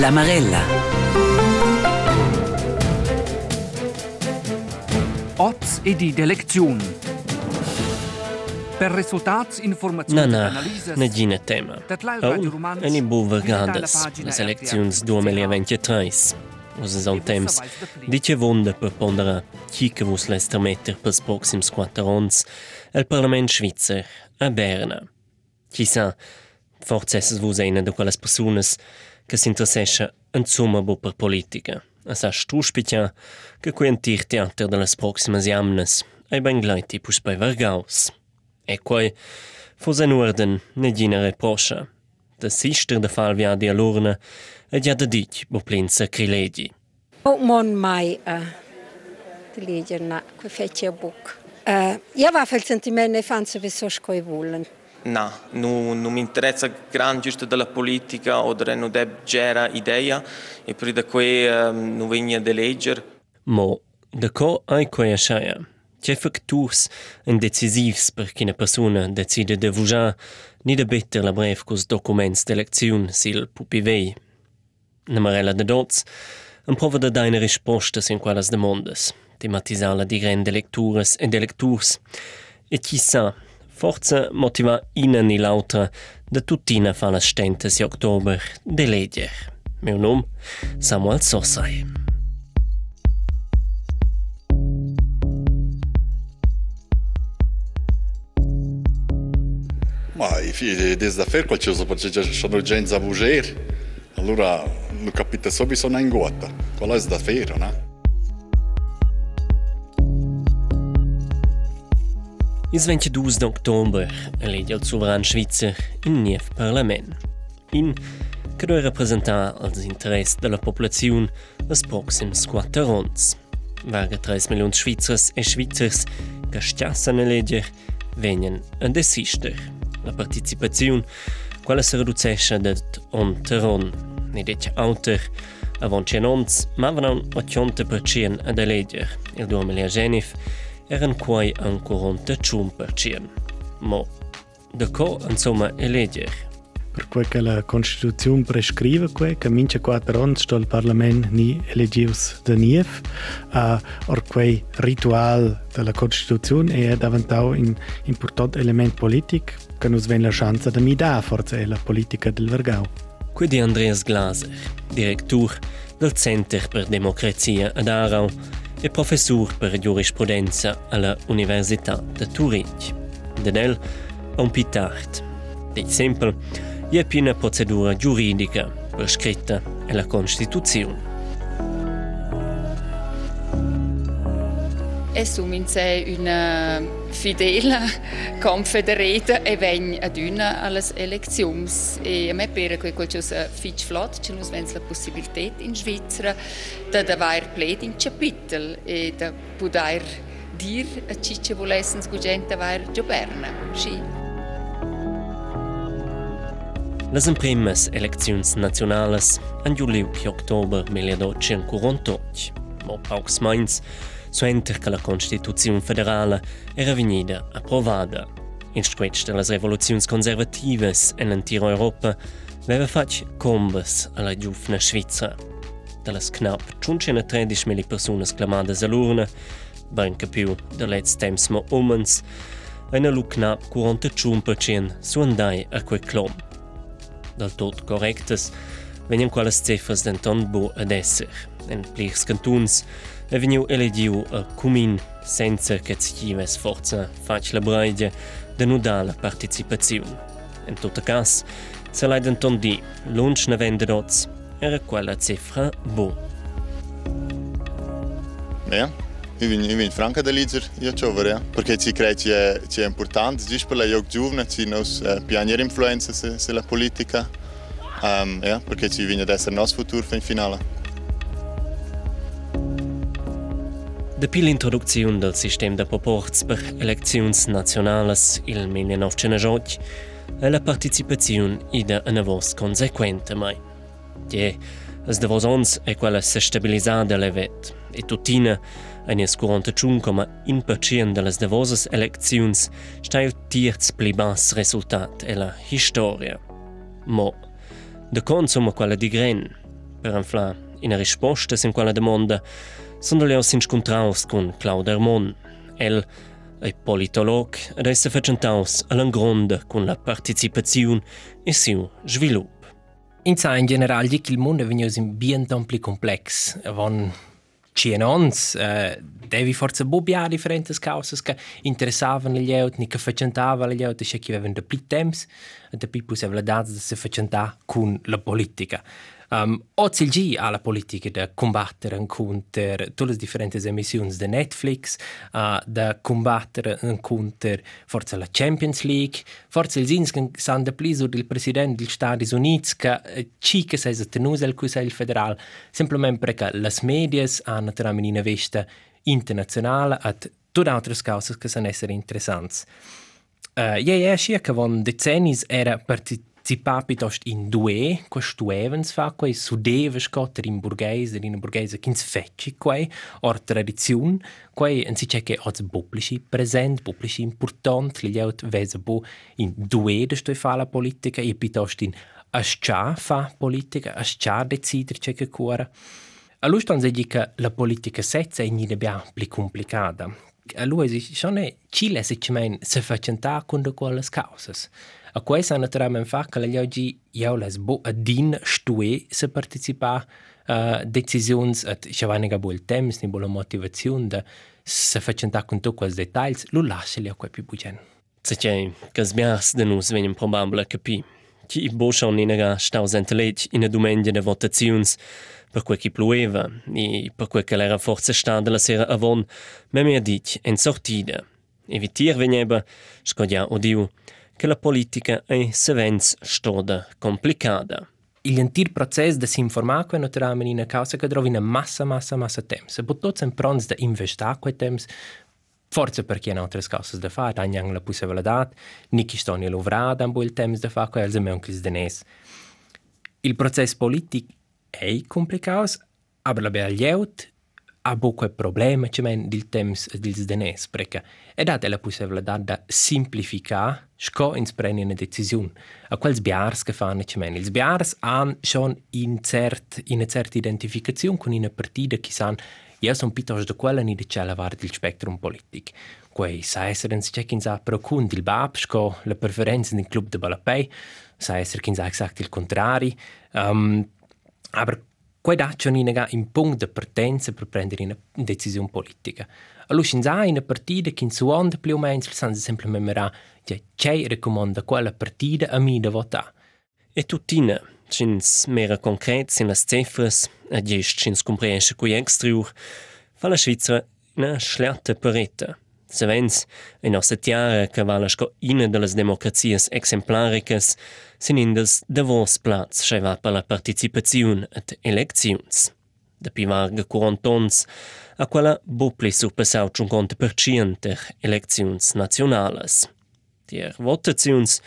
La Marella. Oz e di delezione. Per risultati, informazioni No, e no, analisi... negina tema. Oh, e ni bu vergadas las eleczions 2023. Us son temps dice vonda per pondera chi che vos lester metter pels proxims quattro ons el Parlament Svizzer a Berna. Chissà, forse vos eine de quelles personas che si interessesce insomma per politica. Essa stuspitia che quentirti anter delle proxime jamnes ai benglaiti pus bei vergaus. E quai fose nuerden ne gina reprocha. De sister de fal via di alurne e dia de dit bo plin sacrilegi. O mon mai a di legger na que fece book. Uh, jag var fel sentiment i fanns vi så skoj volen. No, non, non mi interessa gran giusto della politica o della non deb gera idea e per da qui um, non venga de legger. Mo, de co ai quei asciaia. C'è facturs en decisivs per chi una persona decide de vujar ni de better la brev cos documents d'eleziun sil pupivei. Na marella de dots, en prova de daine rispostas in quelles demondes, tematisala di grande lecturas e de lecturs, e chissà, forza motiva ina ni l'autra de tuttina fa las stentes i october de leger. Meu nom, Samuel Sossai. Ma i figli desde fer qualcosa perché sono gente a buger. Allora non capite subito sono in guata. Qual è da fare, no? Is 22 d'october elegge il sovrano svizzer in niev parlament. In che deve rappresentare els interess della popolazione als proxims quattro ons. Varga 3 milioni svizzers e svizzers che stiassano elegger venien a desister. La participazione quella si riducesce da on teron, ne det auter, avon cenons, ma vanno 80% ad elegger. Il 2000 genif eran quai ancora un tacciun per cien. Mo, de co, insomma, elegger. Per quel che la Costituzione prescrive, quel che mince quattro anni sto il Parlamento ni elegius de nief, uh, or quel ritual della Costituzione è diventato un importante elemento politico che nos ven la chance de mi da forza è la politica del Vergau. Qui di Andreas Glaser, direttur del Center per Democrazia ad Aarau e professore per giurisprudenza alla Università di Turin. Den el a un pitard. De exempel, è piena procedura giuridica prescritta nella Costituzione. E suminse una fidela confederata e vegn ad una alle elezioni. E a me pare che qualcosa fitch flot, c'è nus vens la possibilità in Svizzera da davai pled in capitel e da poter dir a ci ci volessens cu gente vair gioberna. Sì. Las imprimes elecziuns nationales an Juliu e Oktober 1848. Mo paucs mains, suenter che la Constituzione federale era vegnida approvada. In stretch de las revoluziuns conservatives en l'antira Europa veva fac combes alla giufna Svizra. De las knap 113.000 personas clamadas all'urna, ben che più de let's temps mo umens, eine lu knap 45% su andai a quei clom. Del tot correctes, venien quelles cifras denton bu ad esser. En plirs cantuns, e veniu elegiu a cumin senza che cives forza fac la braide de nudala participaziun. En tot cas, se lai denton di lunch na venderots era quella cifra bu. Ja, io vin, io vin franca da lizer, io ciò ja. Perché ci crei che è, importante, giusto per la giovane, giovane, ci nos uh, pianiere influenza se, se la politica. Um, ja, perché ci viene ad essere il nostro futuro in finale. Depi l'introduzione del sistema de proports per elecziuns nationalas il 1908 e la participazione ida una voz consequente mai. Die, es de vos ons è quella se stabilisada levet e tutina eine 41,1% de las de vosas elecziuns sta il tierz pli bas resultat e la historia. Mo, de consuma quella di gren, Per anfla in risposta in quella domanda sono le os incontraus con Claude Hermon. El è politolog ed è se facentaus all'angronda con la partecipazione e siu sviluppo. In sa in general di che il mondo è venuto bien ampli complex. Von cien ons eh, devi forse bobbia differenti cause che interessavano gli altri, che facentavano gli altri, che avevano da più tempo e da più possibilità di si facentare con la politica. Um, oggi il G ha la politica di combattere contro tutte le differenti emissioni di Netflix, uh, di combattere contro forse la Champions League, forse il Zins che sanno più del Presidente degli Stati Uniti che ci che si è tenuto al Consiglio federale, semplicemente perché le medie hanno una vista internazionale e tutte altre cose che sono interessanti. Uh, ja, ja, circa von decenni era partito participa piuttosto in due questo events fa quei sudeve scotter in burghese in burghese che fecci quei or tradizione quei en si c'è che oggi pubblici present pubblici important gli out vese bo in due de sto fa la politica e piuttosto in ascia fa politica ascia decidere c'è che cuore. Allora stanno si dice la politica sezza è in più complicata. Allora si sono Cile se ci men se facenta con quelle cause A questa naturalmente fa che le oggi io les bo a din stue se partecipa a uh, decisioni et ci va nega bol temps ni bola motivazione da se facenta con to quels dettagli lo lascia li a quei più bugen. Se c'è che sbias de nus venim probabile capi. Chi i bo schon inega staus entelet in a domenica de votazions per quel che plueva e per quel che era forza stata la sera avon, me mi ha dit en sortida. Evitir venieba, scodia odiu, que la politica è sevens stoda complicada. L'intero processo di si informare che non trama in una causa che trovi una massa, massa, massa tempo. Se potete sempre prons di investire quei tempo, forse perché in altre cause da fare, hanno anche la possibilità, non ci stanno lavorando in quel tempo da fare, quel almeno anche il Il processo politico è complicato, ma la bella lievit a buque probleme ce men dil temps dils denes, preca edat ella pussevladad da simplificar sco ins preni una decisiun. A quels biars che fanno ce men? Ils biars han schon in cert, in certa identificazione con una partida che san Io sono piuttosto quella ni di celevare il spettrum politico. Quei sa essere in sé che sa procund il babsco, la preferenza nel club de Balapei, sa essere che sa esatto il contrario. Um, ehm, aber Quei dacciano in un punto di partenza per prendere una decisione politica. Allora, in una partita che in suon più o meno sanno semplicemente mirare che c'è raccomanda quella partita a me da votare. E tuttina, cins mera concret sin las cifras, a gest cins compreensce cui extriur, fa la Svizzera una schlatta pareta. Savens, in nostra tiara che vala sco ina de las democrazias exemplaricas, sin indes davos plats scheva per la participaziun et elecziuns. Da pi varga quarantons, a quella bupli surpassau 50% der elecziuns nationales. Tier votaziuns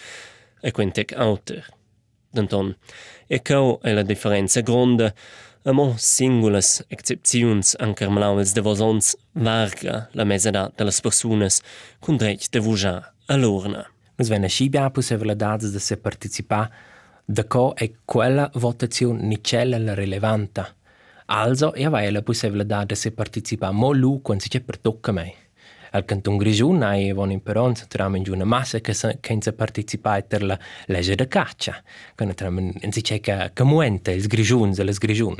e quintec auter. Denton, e cau è la differenza gronda, Amo singulas excepziuns ancar malauels de vosons varga la mesedat de las persunas cun dretg de vujar a l'urna. Nus vena scibia possibilidades de se participar da co è quella votazione nicella la relevanta. Also, e aveva la possibilità de se participar mo lu quando si c'è per tocca mai. al canton Grisun e vanno in Peron troviamo in una massa che senza partecipare per la legge di caccia, quindi troviamo in si che, che muente il Grisun e le Grisun.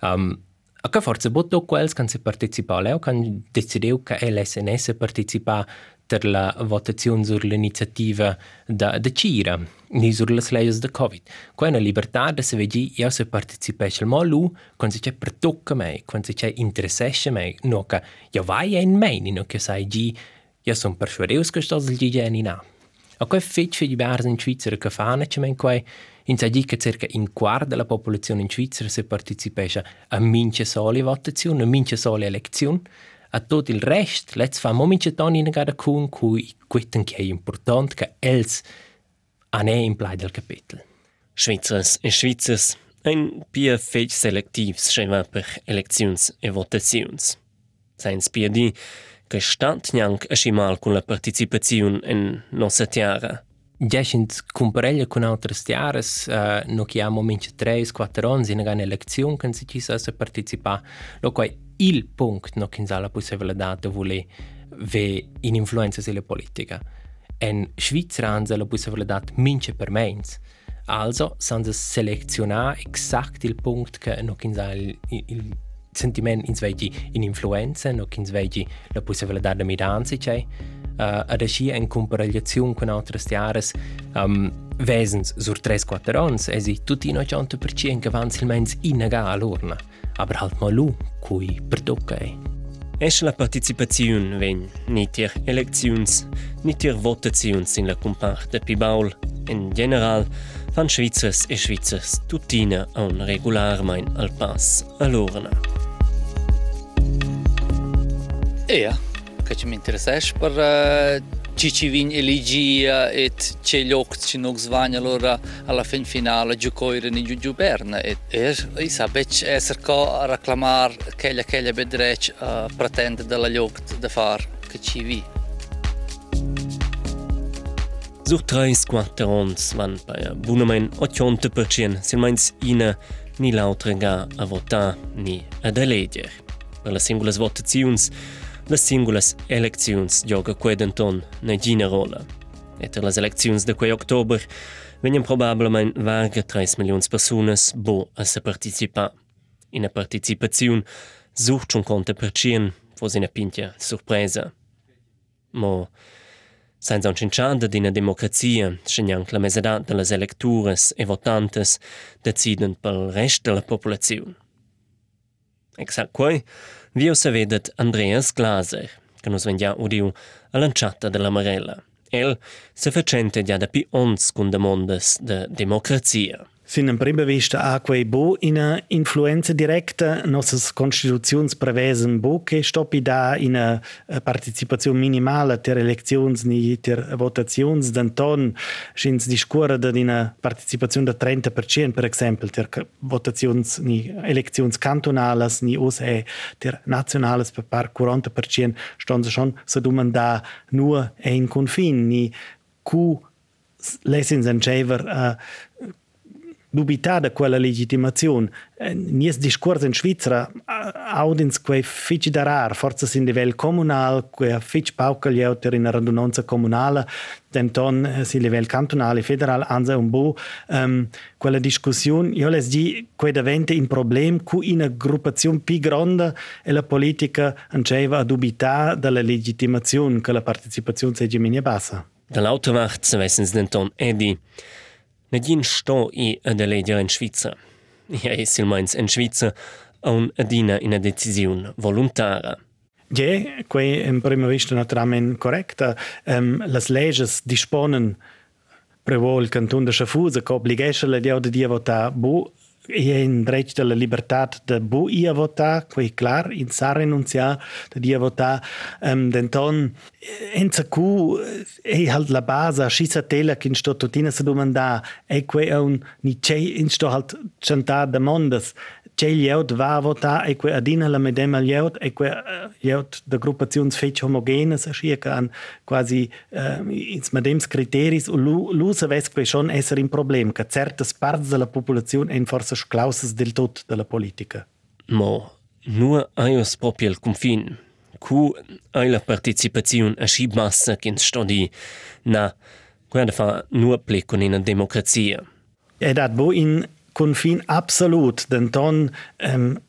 Um, ehm, a che forse botto quelli che si partecipano, che decidono che l'SNS partecipa per la votazione sull'iniziativa da, da Cira ni sulle leggi da Covid. Qua libertà da se vedi io se partecipasse al lu, quando c'è per tocca me, quando c'è interessasse me, no che io vai in me, no che sai gi, io sono persuadeus che sto del geni na. A quei fece di bars in Svizzera che fanno, c'è men quei in sa che circa un quarto della popolazione in Svizzera se partecipasse a mince sole votazione, a mince sole elezione, a tot il rest, lets fa momentje ton in gara kun cui quitten che è important che els ane in plai del capitel. Schweizers e Schweizers ein pia fech selektivs schema per elections e votazions. Sains pia di che stant nianc a schimal con la participazione in nossa tiara. Decint comparella con altres tiaras, uh, no chiamo mince 3-4 anni in una elezione che si ci sa partecipare. Lo quai il punto no che la possibilità di voler ve in influenza sulla politica. en Schweizer Ansel bussa verledat mince per meins. Also sans selezionar exakt il punct che no quins ha il, il sentiment ins vegi in influenza, no quins vegi la possibilità da miranza c'è. Uh, eh, ad asci en comparagliazione con altre stiares um, vesens sur 3-4 ons esi tutti no c'è un per cien che vanzi il mens in aga all'urna aber halt mal lu cui per docca è. Esce la partecipazione ven ni tier elections, ni tier votazions in la comparte Pibaul. In general, fan Schweizers e Schweizers tuttina a un regular mein al pass all'urna. Ja, che ci mi interessa per uh, ci ci vin eligi uh, et ce lloc ci nog svagna allora alla fin finale giocoire ni giu berna et er i sabec esser co reclamar quella quella bedrech uh, pretende della lloc de far che ci vi Sur 3-4 ans van bei bunamein 80% sin meins ina ni l'autre ga a votar ni ad eleger. Per las singulas votaziuns las singulas elecziuns gioca quei denton ne gina rola. Etter las elecziuns de quei october venien probablemein varga 3 milions personas bo a se participar. In a participaziun sucht schon conte per cien, fos in a pintia surpresa. Mo, Senza un cinciada d'ina democrazia, scegnanc la mesedat de las electures e votantes deciden pel rest de la populaziun. Exact quei, vi se vedet Andreas Glaser, che nos vendia udiu a lanciata della Marella. El se facente già da pi ons cun demondas de democrazia. Sin in prima vista a quei bo in a influenza directa nossas constituzions prevesen bo che stoppi da in a participazione minimale ter eleczions ni ter votazions d'anton schins discurre da in a participazione da 30% per esempio ter votazions ni eleczions cantonales ni us e ter nationales per par 40% stonza schon so domanda nur e in confin ni cu lessins en chaver uh, dubità da quella legittimazione. Nies discorso in Svizzera audins quei fici da rar, forza sin livello comunale, quei fici pauca gli autori in radunanza comunale, denton si livello cantonale, federale, anza un bo, um, quella discussione, io les di quei davente in problem cu in una gruppazione più grande e la politica anceva a dubità dalla legittimazione che la partecipazione sia minia bassa. Dall'auto macht, se wessens denton Eddie, Nadin sto i ad eleger in Svizra. Ja, es silmeins in Svizra un adina in a decisiun voluntara. Ja, quei in prima vista naturalmente correcta. Um, las leges disponen prevol canton de Schaffhausen che obligesce la dia de dia vota bu e dret de la libertà de bu ia vota, quei clar in sa renuncia de dia vota um, denton enza cu e halt la base scissa tela che in sto tutina se domanda e quei un ni c'è in sto halt chanta de mondes c'è lieut va a vota e quei adina la medema lieut e quei lieut de gruppazions fetch homogenes schica an quasi uh, ins medems criteris u lu se ves quei schon esser in problem che certas parts de la popolazione en forse sclausas del tot de la politica Mo, nur aios proprio il confin cu ai la participazione a sci bassa che stodi na guarda fa nur con in democrazia. E dat bo in confin absolut, den ton um,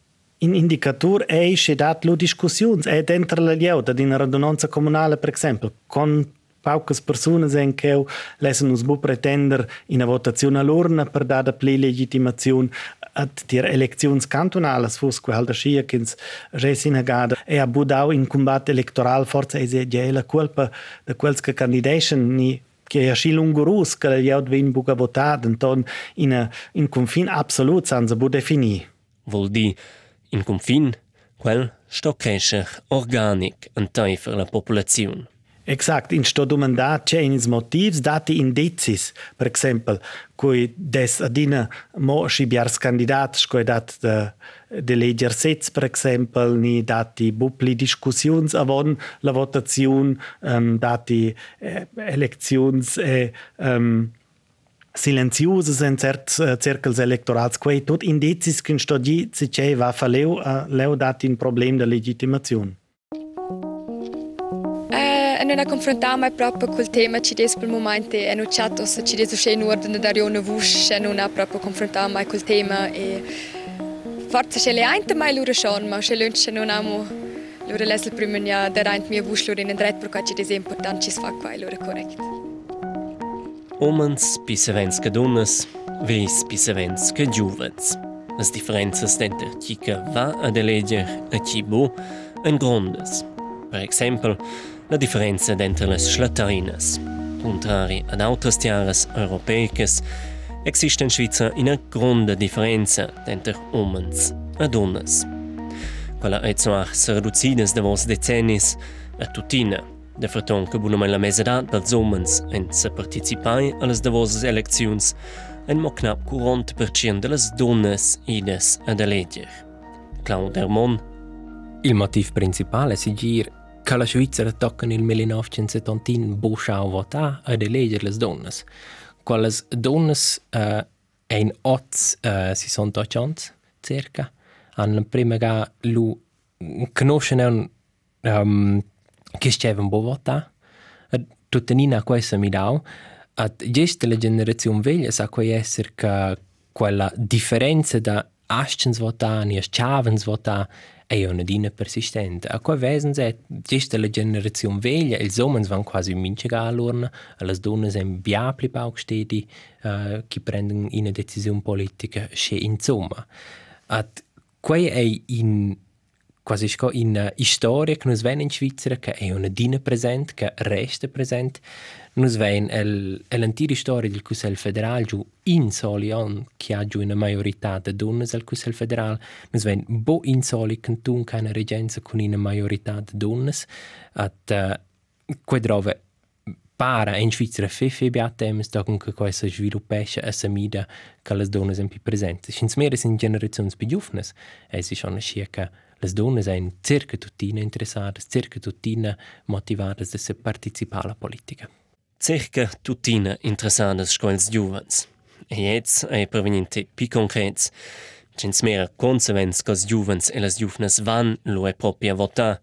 in indicator è che dat lo discussions è dentro la lieuta di una radunanza comunale per esempio con paucas personas en che lesen uns bu pretender in a votazione all'urna per dare ple legitimazione at dir elections cantonales fos quel halda schia kins resina gada e a budau in combat electoral forza ese la culpa de quels che candidation ni che è sci lungurus che gli aut vin buca votat enton in a, in confin absolut sanza bu defini Vol di in confin quel sto crescer organic en teifer la populazione. Exakt, in sto domandat c'è ins motivs dati indicis, per esempio, cui des adina mo scibiars candidats coi dat de, de leger sets, per esempio, ni dati bupli discussions avon la votazione, um, dati eh, elections e um, silenziosas in cert uh, cercles electorals, quei tot indicis che sto di si c'è va faleu a uh, leu dati un problem de legitimazione. non ha confrontato mai proprio col tema ci des per il momento e non c'è se ci des uscì in ordine da rione vush e non ha proprio confrontato mai col tema e forse c'è le ainte mai loro schon ma c'è lunch non amo loro les il primo anno da reint mia vush loro in dret perché ci des important ci fa qua loro correct Omens pisevens che donnes, ves pisevens che giuvens. Las differences denter chi che va ad eleger e chi bo en grondes. Per esempio, la differenza entre le schlatterinas. Contrari ad altres tiaras europeicas, existe in una grande differenza entre homens e donnes. Quella è zwar se reducidas de vos decennis a tutina, de freton che bunum la mesedat dels homens en se participai a les de vos elecziuns en mo knap 40% de les donnes ides ad eleger. Claude Hermon Il motiv principale si gir che la Svizzera tocca nel 1970 Boschau vota ad eleggere le donne. quelles donnes uh, äh, ein oz uh, äh, si son docciants circa. An la prima ga lu conoscen un um, ähm, che scevan bovota äh, tutenina er questa mi dau at gesta la generazione veglia sa quei esser ca quella differenza da astens vota ni aschavens vota è una dina persistente. A quei wesen è gesta la generazione veglia, ils homens van quasi mince all'urna, le donne sono biapli pauc stedi uh, che prendono una decisione politica, che insomma. At quei è in quasi sco in uh, storia che nos ven in Svizzera che è una dina presente, che resta presente, Nus vein el, l'antiga storia del Consiglio federale giù in soli che ha giù una maggiorità di donne al Consiglio federale. Nus vein bo in soli cantun che una regenza con una maggiorità di donne. At uh, quei drove para in Svizzera fe fe beat temes da con che questa sviluppesce a samida che le donne sono più presenti. Sins mere sin generazioni più giovani, e si sono scia le donne sono circa tutte interessate, circa tutte motivate a partecipare alla politica. Circa tutina interessantes scoils giuvens. E jetzt è proveniente pi concrets. Cins mera consevens cos giuvens e las giuvnes van lo è propria vota,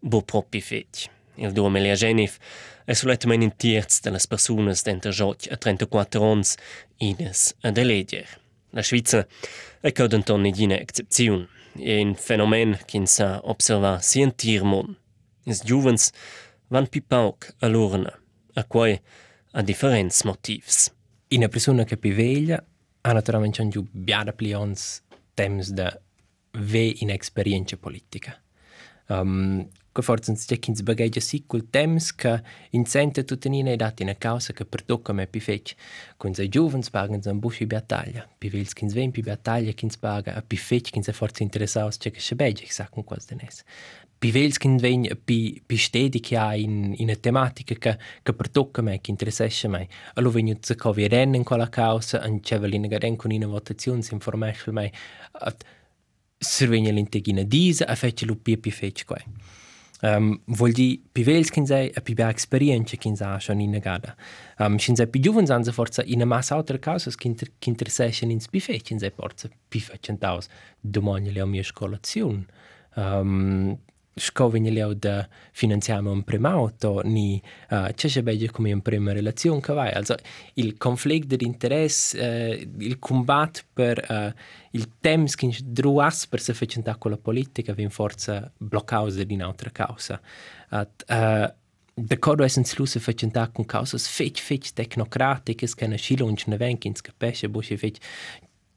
bo propi fetg. Il 2019 è soletament in terz de las personas d'enter giot a 34 ans ides ad eleger. La Svizza è caudenton nidina excepziun, e un fenomen kin sa observa si en tirmon. Is giuvens van pi pauc a a quei a differents motivs. Una persona che più veglia ha naturalmente giù biada plions temps da ve in esperienza politica. Um, che forse c'è chi si bagaglia sì quel temps che in sente tuttenina è data una causa che per tocca me più fece. Con i giovani pagano un busci battaglia, più vels chi ven più battaglia chi paga a più fece si forse interessato c'è che c'è begge, sa con qual denese. Pivelskin vegn pi pi stedi che ha in in tematica che che per tocca me che interessa me allo vegno se co vi ren in quella causa an chevelina gaden con in votazione si information me servegna l'integina disa a fece lu pi pi fece qua Um, vuol dire più vecchi che sei e più esperienza che sei sono in gara. Um, ehm, se sei più giovane hanno forse in massa altre cause che interessano in più vecchi che sei forse più facenti domani alla mia scolazione. Um, scovegna leo da finanziamo un primo auto ni uh, c'è c'è bello come un prima relazione che vai also il conflitto di interesse uh, il combatto per uh, il temps che druas per se facenta con la politica vin forza bloccausa di un'altra causa. At uh, D'accordo è senza luce facendo con cause fec fec tecnocratiche che ne scilonci ne venkins capisce busce fec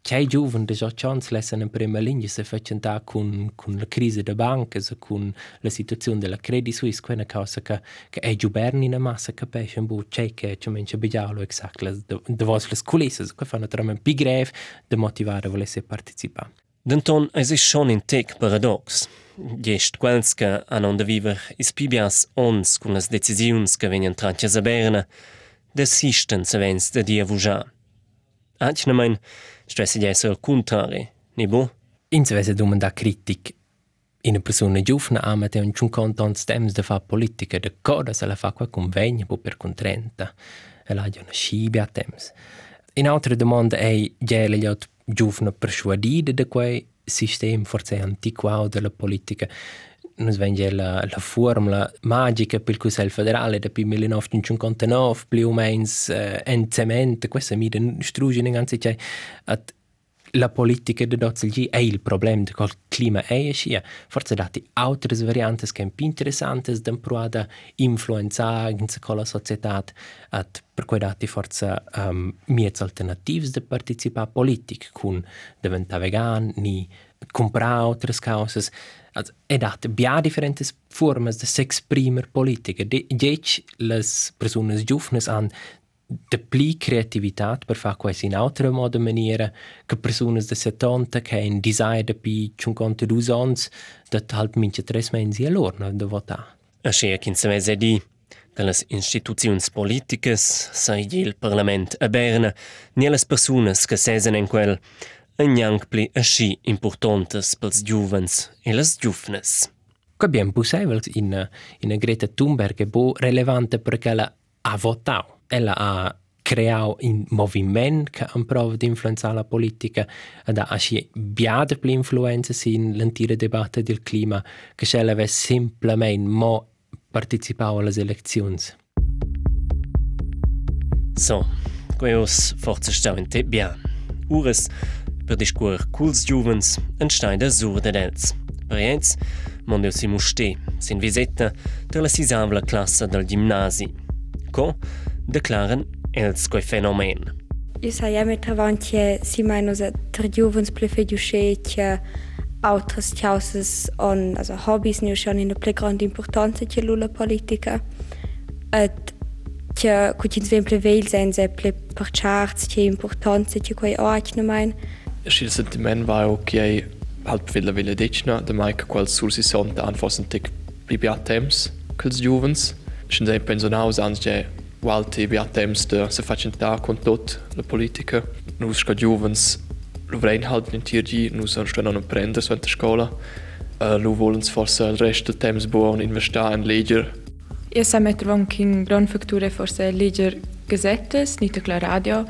C'è giovane già chance lesson in prima linea se facciano con, con la crisi delle banche, con la situazione della Credit Suisse, è una cosa che, che è giuberni in massa capisce un po' c'è che c'è meno bigialo esatto, da vostre culisse, che fanno naturalmente più greve da motivare a volesse partecipare. Denton es ist schon in tec paradox. Gest quels che hanno da viver is pibias ons con las decisiuns che venien tranches a berna, desisten se vens de dia vuja. Anchnemein, stressi di essere al contrari, ni bo? In se vese domanda critic in persona giovane ama te un cinquanta ans temps de fa politica, de coda se la fa qua convegna po per contrenta, e la una scibia temps. In altre domande è gele gli giovane persuadide de quei sistem forse antiquato della politica nos venge la, la formula magica per il federale da 1959 più o meno eh, en cement questa mi den strugen ganze cioè at la politica de dozzelgi è il problema del clima è scia forse dati altre varianti che più interessanti da provare influenzare in la società. At per cui dati forse um, miez alternative de partecipare politica con diventare vegan ni comprare altre cose Also, ed hat bia differentes formas de s'exprimer politica. Diec les personas giovnes han de pli creativitat per far quasi in altra moda maniera che personas de 70 che in design de pi 52 ans dat halt mince tres mensi all'orno de votar. A kin se di che le istituzioni politiche, sai il Parlament a Berna, ni le persone che sesen in quel, gnanc pli asci importantes pels giuvens e les giufnes. Che abbiamo possibile in, in Greta Thunberg è bo relevante perché ella ha votato, ella ha creato un movimento che ha provato di influenzare la politica ed ha asci biade pli influenze in l'intera debatte del clima che se aveva semplicemente mo partecipato alle elezioni. So, questo forse sta in te bien. Ures per discur culs giuvens en stein sur de dels. Jens, mon si musté, sin visetta de la sisavla classa del gimnasi. Co declaren els coi fenomen. Io sai ja mit avanti si meino se tra giuvens plefe giusce che altres causes on also hobbies nu schon in der ple grande importanza che lula politica. Et che cucins vem pleveil sense ple per charts che importanza che quei ort nu mein. Il sentiment var ok halt villa villa dicna de mai che quel sur si sonta anfossen tic pribia temps quels juvens. Schon sei pensionaus ans je walti bia temps de se facen ta con tot la politica. Nus sca juvens lo vrein halt in tirgi, nus an sten an prender so in scola. Uh, lo volens forse il resto temps buon investare in leger. Io sa mettere anche in gran facture forse leger gazettes, nita la radio,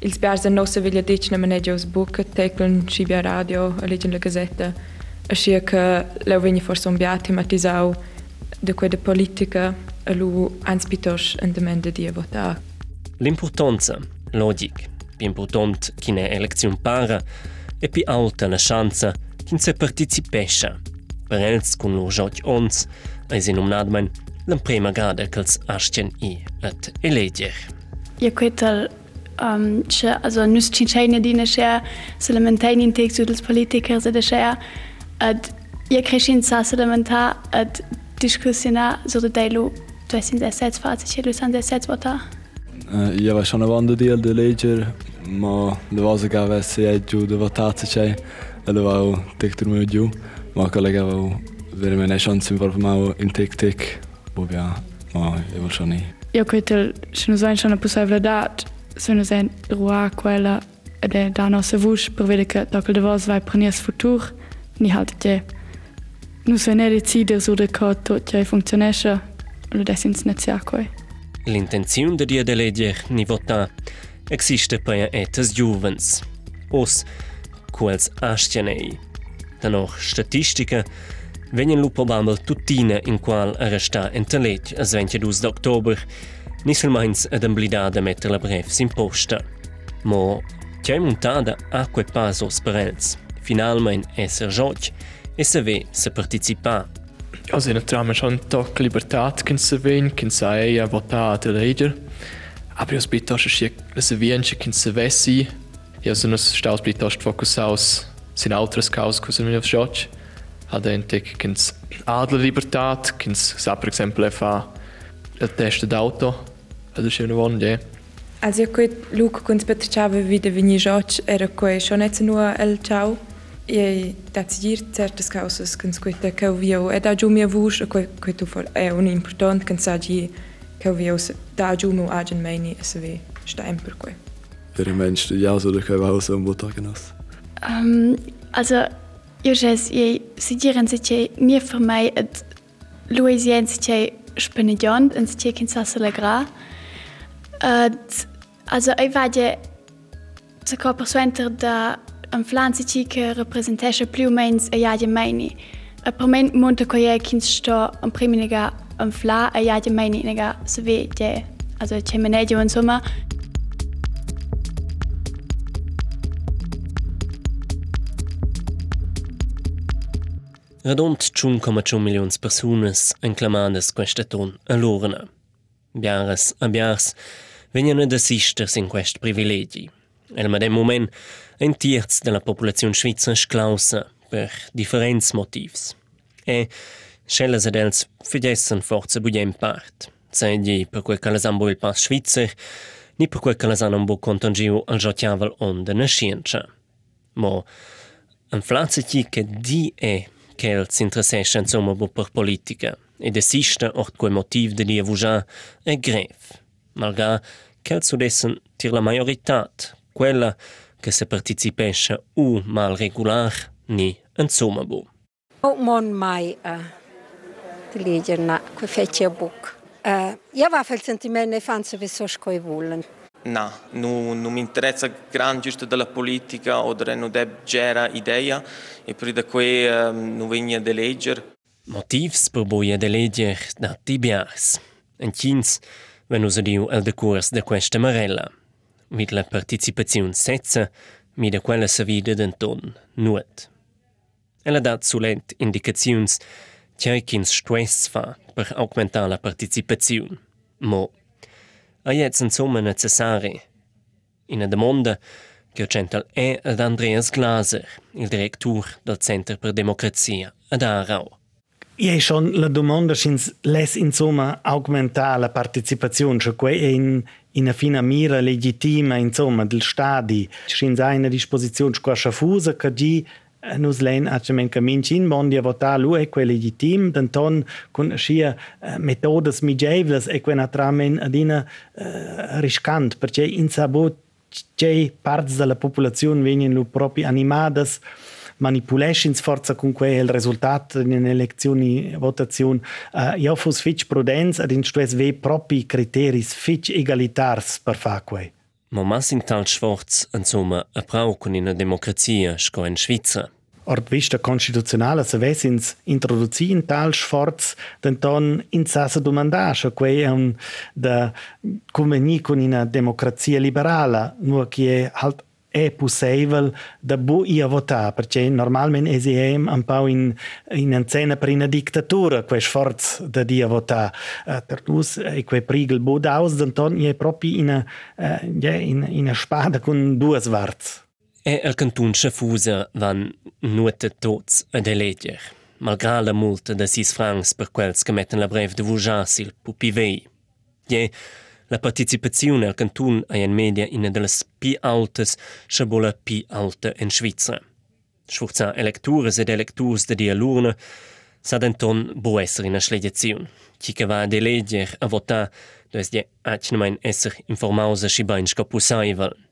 ils biars en nossa veglia ditg na manegios buca teclen scibia radio a leggen la gazetta ascia che leu vegni forse un bia tematisau de quei de politica a lu ans pitos en demanda di a votar. L'importanza, logic, pi important ch'ina eleziun para e pi alta la chanza ch'in se participescha. Per els cun lur joc ons, eis in umnadmen, l'emprema gada ch'els ascien i et eleger. Ja, quetal Ähm, um, še, also nus cinčejne dine še, se lamentajnin tek sudels politiker se dešeja, ad je krešin sa se lamenta, ad diskusina so de delu 2016 facit și 2016 vota. Je var såna vanda del de leger, ma de var så gav se jag ju det var tat sig eller var täckte de ju. Ma kollega var veramente en chans för mig in tek tek. Bobia, ma jag var sån i. Jag kan ju till, känner sig en sån sono sen roi quella è da nostra voce per vedere che dopo le vostre vai prendere il futuro ni halt te non so ne decidere su de co tutto funzionesce lo desins nezia coi. L'intenzione di dia de legger ni vota. Existe per etes juvens os quels astianei danach statistica venien lu probabel tuttina in qual arresta entelet as 22 d'october Nisel meins ad emblidada metter la brev sin posta. Mo, c'è montada acque pasos per els. Finalmein esser joc e se ve se participa. Also in trama schon toc libertat kin se ven, kin sa e a vota a leger. Aber jos bitos schi le se vienche kin se vessi. Ja so nos staus bitos fokusaus sin altres caus cos in joc. Ad entek kins adler libertat, kins sa per exempel fa il test d'auto, also schön geworden, ja. Also io quei Luca con spettacciava vide vini joc era quei schon net nur el ciao. e decidir certas causas que nos cuita que eu viu é da ju minha voz que que tu for é um importante que sabe que eu viu da ju meu agent meine se ve está emper que Der Mensch studiert oder kann auch so ein Botagenos. Um, also, io jes je si diren se che nie für mei et Louisien se che spenedion en se che kin sa se gra. Also ei vage se ko persuenter da un flanzi ci che rappresentesce più o meno a iadia meini. A per me monte ko je kin sto un priminiga un fla a iadia meini nega se ve je also che menedio insomma Radont 1,1 milions persunas enclamadas questa ton a lorna. Biaras a biars vengono ad assisters in quest privilegi. El madem moment ein terz della popolazione svizra sclausa per differents motivs. E scelles ad els fidessen forza budem part. Segli per quel che las ambo il pass svizzer, ni per quel che las hanno bo contangiu al jotiavel on de nascienza. Mo, en flaze che di è Kells interessescha insomma per politica ed esiste ort quei motiv de lia vugià e gref. Malgrà Kells sudessen tir la majoritat, quella che se participescha u mal regular ni insomma bu. Ook mon mai eh, uh, de liedje na, eh, kwe fetje boek. Uh, ja, wafel sentiment ne fanse vi so skoi. No, non, non mi interessa gran giusto della politica o da non deb gera idea e per da qui um, non vegna de legger. Motivs per boia de leger da tibiars. En chins wenn us diu el decurs de questa marella. Vid la participazione setza, mi da quella sa vida d'enton nuot. Ella dat sulent indicaziuns tgei chins stress fa per augmentar la participazione. Mo, a jetzt insomma necessari. In a domanda che central è ad Andreas Glaser, il direttore del Centro per Democrazia ad Aarau. Ja, schon la domanda schins les insomma aumentare la partecipazione, cioè que in in fina mira legittima insomma del stadi. Schins una disposizione squascia fusa che nus len a men camin chin mondi a votar lu e que legitim denton con sia uh, metodas migevlas e quena tramen adina uh, riscant perché in sabot c'è parts della popolazione vengono lu proprio animadas manipulations forza con quel risultato in elezioni votazione uh, io fos fitch prudens ad in stues ve propri criteri fitch egalitars per fa quei Ma mas in tal sforz, insomma, a brauchen in a democrazia sco in Svizra. Ort vista constituzionale se vessins introduci in tal sforz, denton in sasa domandascha quei è un da conveni con una democrazia liberala, nur che halt è possibile da bu ia votar, perché normalmente esiem un po' in, in ancena per una dittatura, quel sforzo da dia votar. Uh, per dus, e quel prigel bu daus, denton è proprio in una, uh, in, in una spada con due svarts. E el cantun schafusa van nuete tots a de leger, malgrà la multa de sis francs per quels che metten la brev de vujasil pupi vei. Je, la participazione al cantun è in media una delle pi altes, schabola pi alta in Svizzera. Schwurza electures ed electurs de dia l'urna, sa denton bo esser in a schlegiazione. Chi che va a de leger a votar, does je acnemein esser informausa schi bain scopusaival.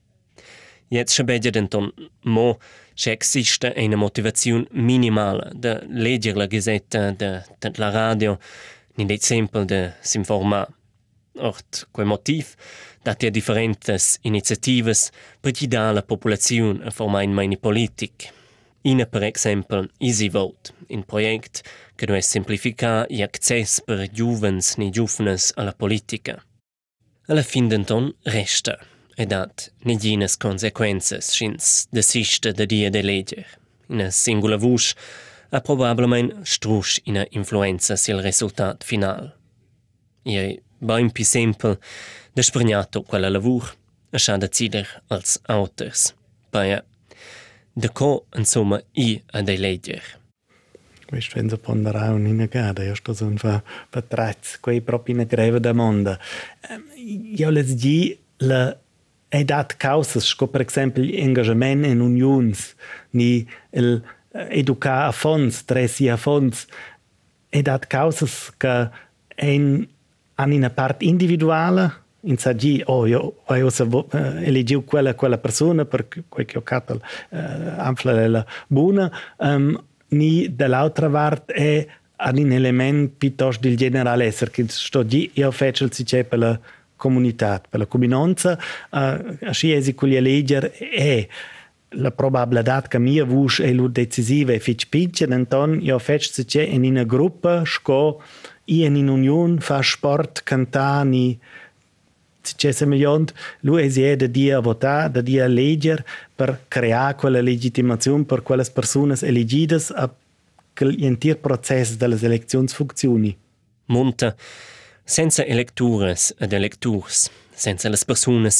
Jetzt schabegia denton mo se existe una motivazione minimale de leger la gazetta de, de la radio, de esempio de s'informar. Ort, quel motiv, dat ja differentes iniziatives per guidare la popolazione a formare in meini politic. Ina, per exempel, Easy Vote, un project che deve semplificare l'access per giuvens ni giuvenes alla politica. Alla fin denton resta, e dat negines consequences schins desiste de dia de leger. Ina singula vush ha probabilmente strusch ina influenza sil resultat final. Ie bain pi sempel despregnato quella lavur a scha decider als autors. Baia, de co insomma i a de leger. Weißt, wenn sie ponderare un inagada, io sto son fa patraz, quei proprio in greve da monda. Io les di la è dat causas, sco per esempio engagement in unions, ni el educar a fons, dressi a fons, è dat causas che en an una part individuale in sagi oh io ho uh, elegiu quella quella persona per quel che ho catal uh, ampla la buona um, ni dall'altra parte è ad un element piuttosto del generale essere che sto di io faccio si c'è per la comunità per la comunanza uh, así è con gli legger è la probabilità che mia voce è lo decisiva e fitch piccia dann io faccio si c'è in una gruppa sco in in union fa sport cantani c'è semejant lui è da dia votar da dia legger per creare quella legittimazione per quelle persone elegidas a l'intero processo delle elezioni Monta, senza electures ed electurs, senza le persone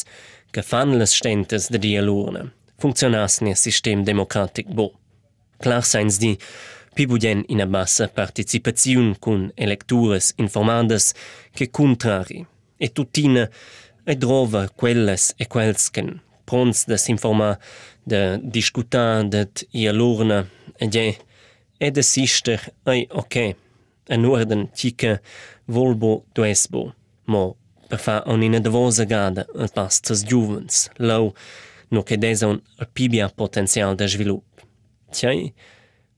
che fanno le stentes de dia l'urna, funzionasse nel sistema democratico bo. Clar seins di pibudien in a bassa participazione con electures informadas che contrari, e tuttina e drova quelles e quels che prons da s'informar, da discutar dat ia l'urna, e je, e da sister, ai ok, en orden tica volbo duesbo, mo per fa un'ina davosa gada al pastas giuvens, lau no che deson al pibia potenzial da svilup. Tiai,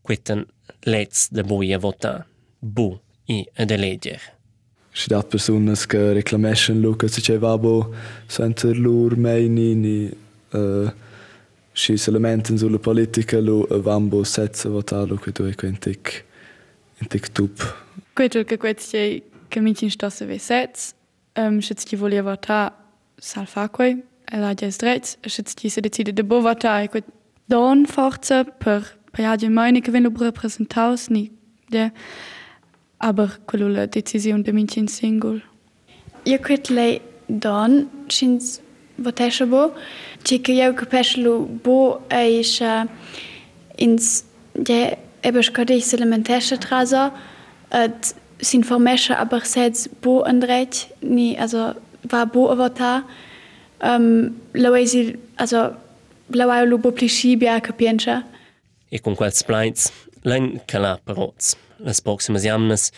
quetan lets de boia vota, bu i ad eleger. Si dat personas che reclamation lu che si c'è vabo senza lur meini ni uh, si elementen sulla politica lu avambo setza votalo che tu e quentic intic tup. Quetel che quetsi che mi in stosse ve sets, um, schitz ti volia votar sal faque, e la ges drets, schitz ti se decide de bo votar e quet don forza per ja die meine venno representaus ni de aber quello la decisione de min in singol. Io quet lei don chins votesha bo, che io capeslo bo eis uh, ins de ebe skade se elementesha trasa et sin formesha aber seds bo andret ni also war bo avatar um, lo eisi also la lo bo plici bia capiencha e con quels plaits lein calà parots. Las proximas jamnas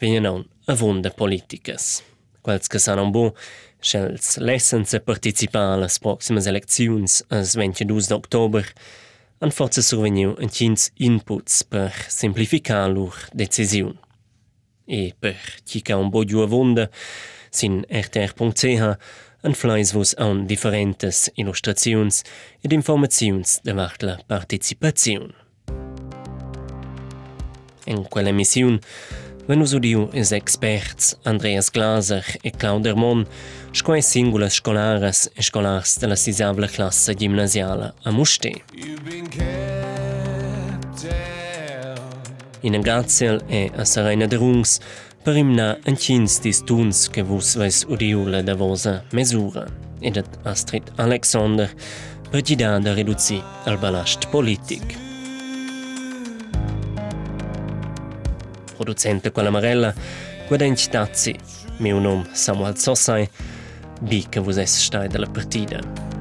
vengono a vonda politicas. Quels che saranno bo, schels lessens a participar alle proximas elecziuns as 22 d'october, han forza surveniu en chins inputs per simplificar lur decisiun. E per chi ca un bo giù a vonda, sin rtr.ch, an fleis vos an differentes illustraziuns ed informaziuns davart la participaziun. En quella emissiun venus udiu es experts Andreas Glaser e Claude Hermon, scoe singulas scolaras e scolars de la sisavla classa gimnasiala a Muste. In Gaziel e a Serena de Rungs per imna en chins dis tuns che vus ves udiula da vosa mesura, ed Astrid Alexander per gida da reduzi al balast politic. Producente quella Marella, guadagni tazzi, mio nome Samuel Sossai, che vos es stai della partida.